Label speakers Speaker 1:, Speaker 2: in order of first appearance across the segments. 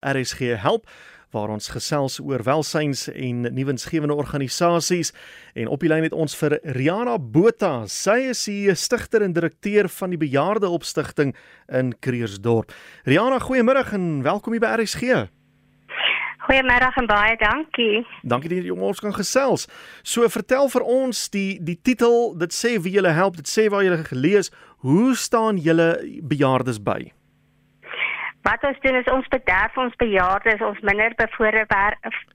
Speaker 1: RSG help waar ons gesels oor welsyns en nuwensgewende organisasies en op die lyn het ons vir Riana Botha. Sy is die stigter en direkteur van die Bejaarde Opstigting in Kreersdorp. Riana, goeiemôre en welkom hier by RSG.
Speaker 2: Goeiemôre en baie dankie.
Speaker 1: Dankie dat jy ons kan gesels. So vertel vir ons die die titel, dit sê wie julle help, dit sê waar julle gelees, hoe staan julle bejaardes by?
Speaker 2: Wat ons doen is ons bederf ons bejaardes, ons minder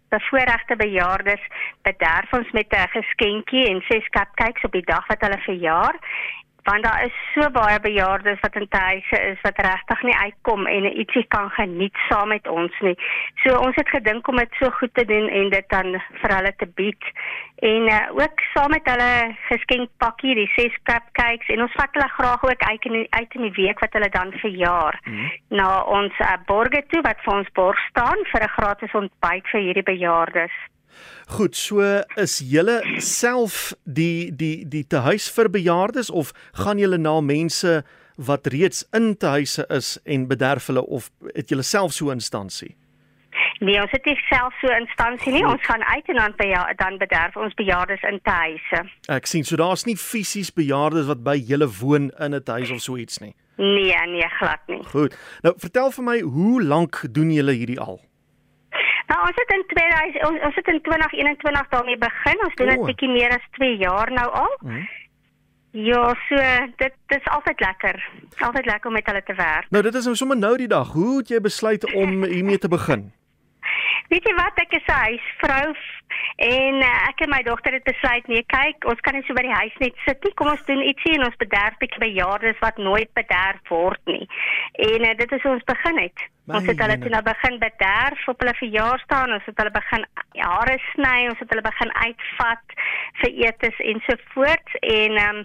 Speaker 2: bevoorregte bejaardes, bederf ons met 'n geskenkie en ses cupcakes op die dag wat hulle verjaar want daar is so baie bejaardes wat in huise is wat regtig nie uitkom en ietsie kan geniet saam met ons nie. So ons het gedink om dit so goed te doen en dit dan vir hulle te bied. En uh, ook saam met hulle geskenkpakkie, die ses cupcakes en ons vat hulle graag ook uit in die, uit in die week wat hulle dan verjaar. Mm -hmm. Na ons uh, borge toe wat vir ons borg staan vir 'n gratis ontbyt vir hierdie bejaardes.
Speaker 1: Goed, so is julle self die die die tehuis vir bejaardes of gaan julle na mense wat reeds in tehuise is en bederf hulle of het julle self so 'n instansie?
Speaker 2: Nee, ons het nie self so 'n instansie nie. Ons gaan uit en dan beja dan bederf ons bejaardes in tehuise.
Speaker 1: Ek sien, so daar's nie fisies bejaardes wat by julle woon in 'n huis of so iets nie.
Speaker 2: Nee, nee, glad nie.
Speaker 1: Goed. Nou, vertel vir my, hoe lank doen julle hierdie al?
Speaker 2: Nou ons het in 2000 ons, ons het in 2021 daarmee begin. Ons doen dit oh. bietjie meer as 2 jaar nou al. Mm. Ja, so dit dit is altyd lekker. Altyd lekker om met hulle te werk.
Speaker 1: Nou dit is nou sommer nou die dag. Hoe het jy besluit om hiermee te begin?
Speaker 2: Weet jy wat, ek is 'n huisvrou en uh, ek en my dogter het besluit nee, kyk, ons kan nie so by die huis net sit nie. Kom ons doen ietsie en ons bederf bietjie bejaardes wat nooit bederf word nie. En uh, dit is ons begin het. My ons het hulle toe nou begin bederf op hulle verjaarsdag, ons het hulle begin hare sny, ons het hulle begin uitvat vir etes en so voort en um,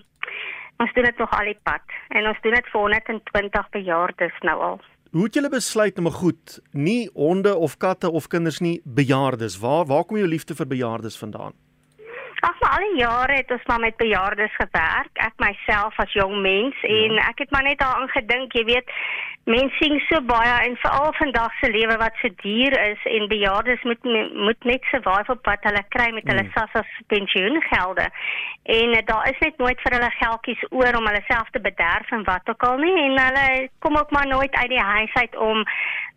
Speaker 2: ons doen dit nog al die pad en ons doen dit vir 120 bejaardes nou al.
Speaker 1: Hoe het julle besluit om goed nie honde of katte of kinders nie bejaardes? Waar waar kom jou liefde vir bejaardes vandaan?
Speaker 2: Ag, maar al die jare het ons maar met bejaardes gewerk. Ek myself as jong mens ja. en ek het maar net daaraan gedink, jy weet, mense sien so baie en veral vandag se lewe wat so duur is en bejaardes moet moet net survive op wat hulle kry met hulle mm. SASSA pensioengelde. En uh, daar is net nooit vir hulle geldjies oor om hulle self te bederf en wat ook al nie en hulle kom ook maar nooit uit die huis uit om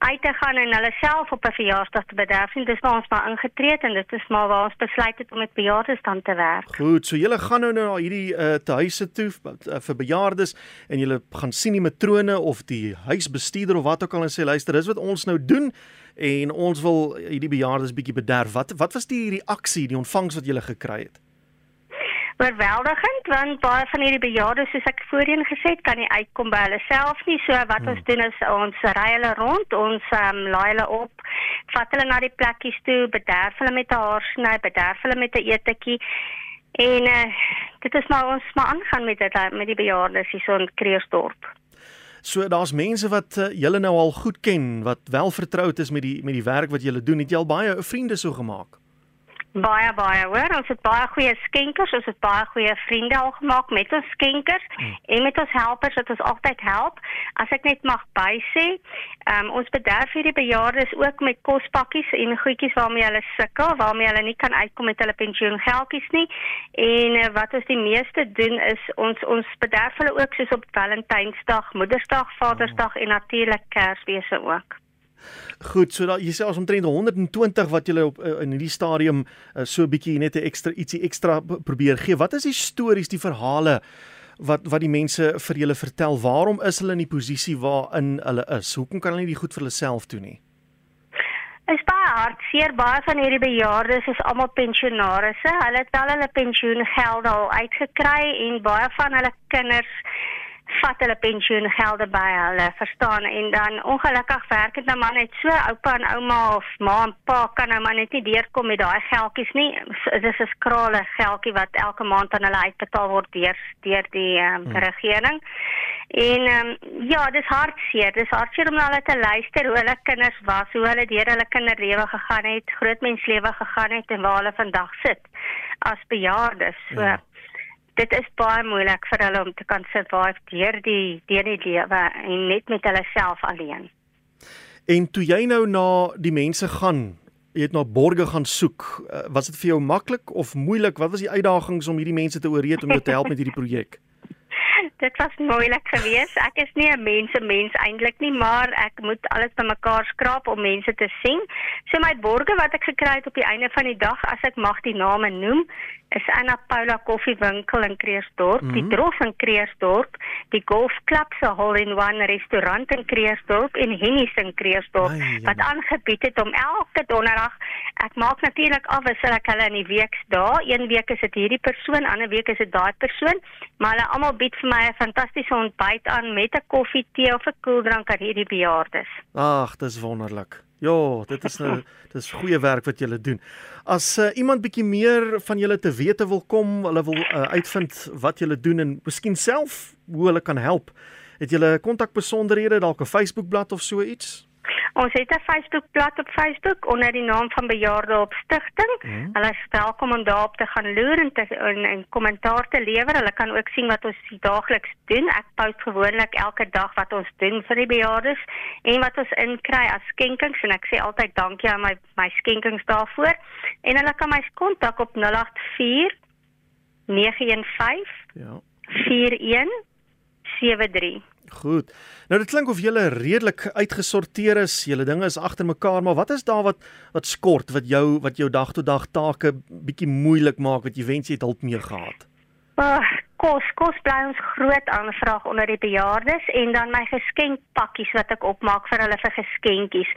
Speaker 2: uit te gaan en hulle self op 'n verjaarsdag te bederf nie. Dis waar ons maar ingetree het en dit is maar waar ons besluit het om met bejaardes dan te werk.
Speaker 1: Goed, so julle gaan nou na hierdie uh, tehuise toe uh, vir bejaardes en julle gaan sien die matrone of die huisbestuurder of wat ook al en sê luister, dis wat ons nou doen en ons wil hierdie bejaardes bietjie bederf. Wat wat was die reaksie, die ontvangs wat julle gekry het?
Speaker 2: Oorweldigend want baie van hierdie bejaardes soos ek voorheen gesê het kan nie uitkom by hulle self nie so wat hmm. ons doen is ons ry hulle rond ons um, laai hulle op vat hulle na die plekkies toe bederf hulle met 'n haarsny bederf hulle met 'n etetjie en uh, dit is maar ons maar aangaan met dit met die bejaardes hier so in Kreersdorp
Speaker 1: So daar's mense wat uh, julle nou al goed ken, wat wel vertroud is met die met die werk wat julle doen. Het jy al baie vriende so gemaak?
Speaker 2: Baie baie hoor, ons het baie goeie skenkers, ons het baie goeie vriende al gemaak met ons skenkers hmm. en met ons helpers wat ons altyd help. As ek net mag bysê, um, ons bederf hierdie bejaardes ook met kospakkies en goedjies waarmee hulle sukkel, waarmee hulle nie kan uitkom met hulle pensioengeldjies nie. En uh, wat ons die meeste doen is ons ons bederf hulle ook soos op Valentynsdag, Moedersdag, Vadersdag en natuurlik Kersfees ook.
Speaker 1: Goed, so daar jy sê ons omtrent 120 wat julle op uh, in hierdie stadium uh, so 'n bietjie net 'n ekstra ietsie ekstra probeer gee. Wat is die stories, die verhale wat wat die mense vir julle vertel? Waarom is hulle in die posisie waarin hulle is? Hoekom kan hulle nie die goed vir hulle self doen nie?
Speaker 2: Is baie hartseer baie van hierdie bejaardes is almal pensionaarsse. Hulle het al hulle pensioengeld al uitgekry en baie van hulle kinders vat hulle pensioengelde by hulle, verstaan? En dan ongelukkig werk dit nou maar net so, oupa en ouma of ma en pa kan nou maar net nie deurkom met daai geldjies nie. Dit is 'n skrale geldjie wat elke maand aan hulle uitbetaal word deur deur die um, hmm. regering. En um, ja, dis hartseer. Dis hartseer om na hulle te luister hoe hulle kinders was, hoe hulle deur hulle kinderlewe gegaan het, grootmenslewe gegaan het en waar hulle vandag sit as bejaardes. So ja dit is baie moeilik vir hulle om te kan survive deur die deur die lewe en net met hulle self alleen.
Speaker 1: En toe jy nou na die mense gaan, jy het na borge gaan soek, uh, was dit vir jou maklik of moeilik? Wat was die uitdagings om hierdie mense te ooreed om jou te help met hierdie projek?
Speaker 2: dit was moeilik geweest. Ek is nie 'n mense mens eintlik nie, maar ek moet alles bymekaar skraap om mense te sien. So my borge wat ek gekry het op die einde van die dag, as ek mag die name noem, is Anna Paula Koffiewinkel in Kreersdorp, mm -hmm. die mhm. Drof in Kreersdorp, die Golf Club se Hole in One restaurant in Kreersdorp en Henny's in Kreersdorp wat aangebied het om elke donderdag ek maak natuurlik afwissel ek hulle in die week daar. Een week is dit hierdie persoon, ander week is dit daai persoon, maar hulle almal bied vir my 'n fantastiese ontbyt aan met 'n koffie, tee of 'n koeldrank aan hierdie bejaardes.
Speaker 1: Ag, dis wonderlik. Ja, dit is nou dis goeie werk wat julle doen. As uh, iemand bietjie meer van julle te wete wil kom, hulle wil uh, uitvind wat julle doen en miskien self hoe hulle kan help, het julle kontakbesonderhede dalk 'n Facebookblad of so iets?
Speaker 2: Ons het 'n Facebookblad op Facebook onder die naam van Bejaarde op Stichting. Hmm. Hulle is welkom om daarop te gaan loer en te en, en kommentaar te lewer. Hulle kan ook sien wat ons daagliks doen. Ek post gewoonlik elke dag wat ons doen vir die bejaardes en wat ons inkry as skenkings en ek sê altyd dankie aan my my skenkings daarvoor. En hulle kan my kontak op 084 915 ja 4173
Speaker 1: Goed. Nou dit klink of julle redelik uitgesorteer is. Julle dinge is agter mekaar, maar wat is daar wat wat skort wat jou wat jou dag tot dag take bietjie moeilik maak wat jy wens jy het hulp mee gehad?
Speaker 2: Uh, kos, kos bly ons groot aanvraag onder die bejaardes en dan my geskenkpakkies wat ek opmaak vir hulle vir geskenkies.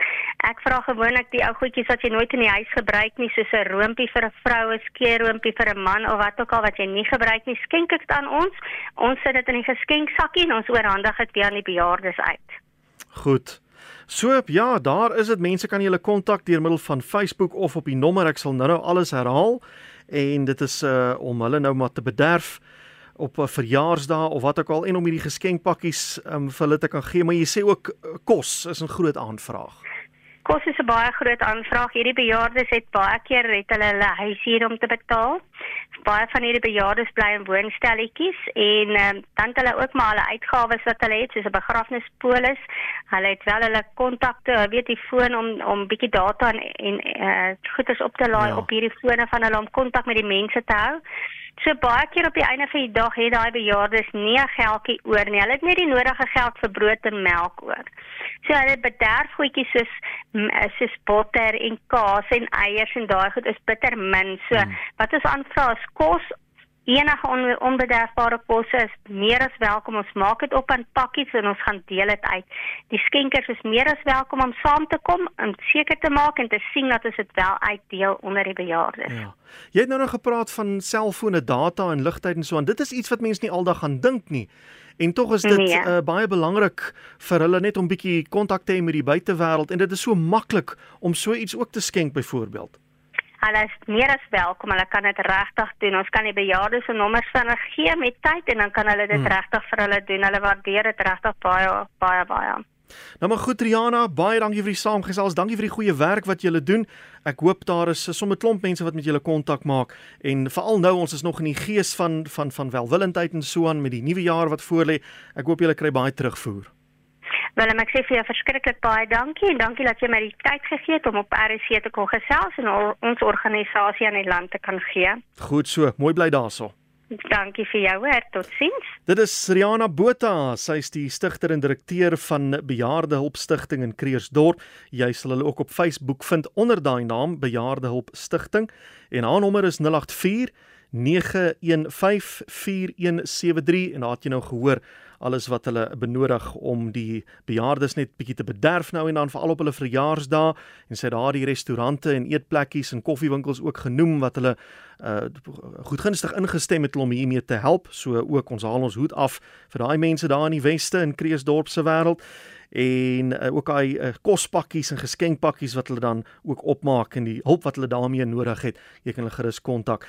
Speaker 2: Ek vra gewoonlik die ou goedjies wat jy nooit in die huis gebruik nie, soos 'n roompie vir 'n vrou, 'n skeerroompie vir 'n man of wat ook al wat jy nie gebruik nie, skenk dit aan ons. Ons sit dit in die geskenksakkie en ons oorhandig dit weer aan die bejaardes uit.
Speaker 1: Goed. So ja, daar is dit mense kan julle kontak deur middel van Facebook of op die nommer ek sal nou-nou alles herhaal en dit is uh om hulle nou maar te bederf op 'n verjaarsdag of wat ook al en om hierdie geskenkpakkies um, vir hulle te kan gee, maar jy sê ook uh, kos is 'n groot aanvraag.
Speaker 2: Kos is 'n baie groot aanvraag. Hierdie bejaardes het baie keer het hulle hulle huishuur om te betaal. Baie van hierdie bejaardes bly in woonstelletjies en um, dan het hulle ook maar hulle uitgawes wat hulle het, soos 'n begrafnispolis. Hulle het wel hulle kontakte, weet die foon om om bietjie data en en uh, goederes op te laai ja. op hierdie fone van hulle om kontak met die mense te hou. So baie keer op die einde van die dag het daai bejaardes nie 'n geldjie oor nie. Hulle het net die nodige geld vir brood en melk oor. So hulle bederf goedjies soos soos botter en kaas en eiers en daai goed is bitter min. So hmm. wat ons aanvra is kos enige on, onbederfbare kosse is meer as welkom. Ons maak dit op in pakkies en ons gaan deel dit uit. Die skenkers is meer as welkom om saam te kom om seker te maak en te sien dat ons dit wel uitdeel onder die bejaardes. Ja.
Speaker 1: Jy het nou nog gepraat van selfone, data en ligtyd en so aan. Dit is iets wat mense nie aldag gaan dink nie. En tog is dit nee. uh, baie belangrik vir hulle net om bietjie kontak te hê met die buitewêreld en dit is so maklik om so iets ook te skenk byvoorbeeld.
Speaker 2: Hulle is meer as welkom. Hulle kan dit regtig doen. Ons kan die bejaardes se nommers van hulle gee met tyd en dan kan hulle dit hmm. regtig vir hulle doen. Hulle waardeer dit regtig baie baie baie.
Speaker 1: Nou maar goed Riana, baie dankie vir die saamgesels. Dankie vir die goeie werk wat julle doen. Ek hoop daar is sommer klomp mense wat met julle kontak maak en veral nou ons is nog in die gees van van van welwillendheid en so aan met die nuwe jaar wat voorlê. Ek hoop julle kry baie terugvoer.
Speaker 2: Willem, ek sê vir jou verskriklik baie dankie en dankie dat jy my die tyd gegee het om op RC te kom gesels en ons organisasie aan die land te kan gee.
Speaker 1: Goed so, mooi bly daarso.
Speaker 2: Dankie vir jou hoor, totsiens.
Speaker 1: Dit is Riana Botha, sy is die stigter en direkteur van Bejaarde Hulp Stichting in Kreersdorp. Jy sal hulle ook op Facebook vind onder daai naam Bejaarde Hulp Stichting en haar nommer is 084 915 4173 en daar het jy nou gehoor alles wat hulle benodig om die bejaardes net bietjie te bederf nou en dan veral op hulle verjaarsdae en sy daardie restaurante en eetplekkies en koffiewinkels ook genoem wat hulle uh goedgunstig ingestem het om hiermee te help. So ook ons haal ons hoed af vir daai mense daar in die weste in Kreeusdorp se wêreld en uh, ook daai uh, kospakkies en geskenkpakkies wat hulle dan ook opmaak en die hulp wat hulle daarmee nodig het. Jy kan hulle gerus kontak